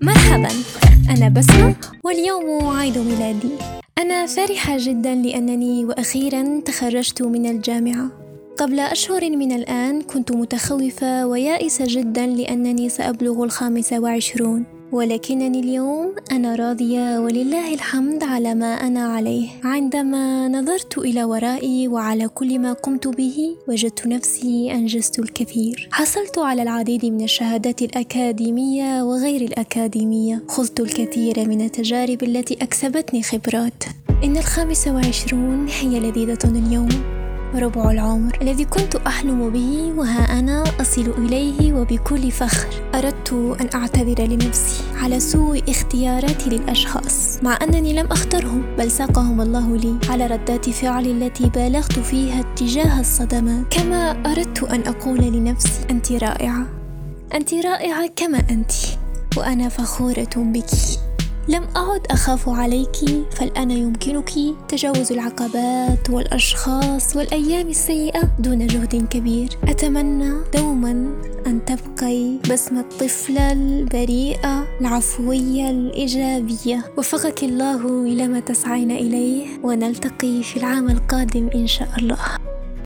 مرحبا. أنا بسمة واليوم عيد ميلادي. أنا فرحة جدا لأنني وأخيرا تخرجت من الجامعة. قبل أشهر من الآن كنت متخوفة ويائسة جدا لأنني سأبلغ الخامسة وعشرون. ولكنني اليوم أنا راضية ولله الحمد على ما أنا عليه. عندما نظرت إلى ورائي وعلى كل ما قمت به وجدت نفسي أنجزت الكثير. حصلت على العديد من الشهادات الأكاديمية وغير الأكاديمية. خضت الكثير من التجارب التي أكسبتني خبرات. إن الخامسة وعشرون هي لذيذة اليوم. ربع العمر الذي كنت أحلم به وها أنا أصل إليه وبكل فخر. أردت أن أعتذر لنفسي على سوء اختياراتي للأشخاص مع أنني لم أخترهم بل ساقهم الله لي على ردات فعلي التي بالغت فيها تجاه الصدمات كما أردت أن أقول لنفسي أنت رائعة. أنت رائعة كما أنت وأنا فخورة بك. لم أعد أخاف عليك فالآن يمكنك تجاوز العقبات والأشخاص والأيام السيئة دون جهد كبير. أتمنى دوما أن تبقي بسمة الطفلة البريئة العفوية الإيجابية وفقك الله إلى ما تسعين إليه ونلتقي في العام القادم إن شاء الله.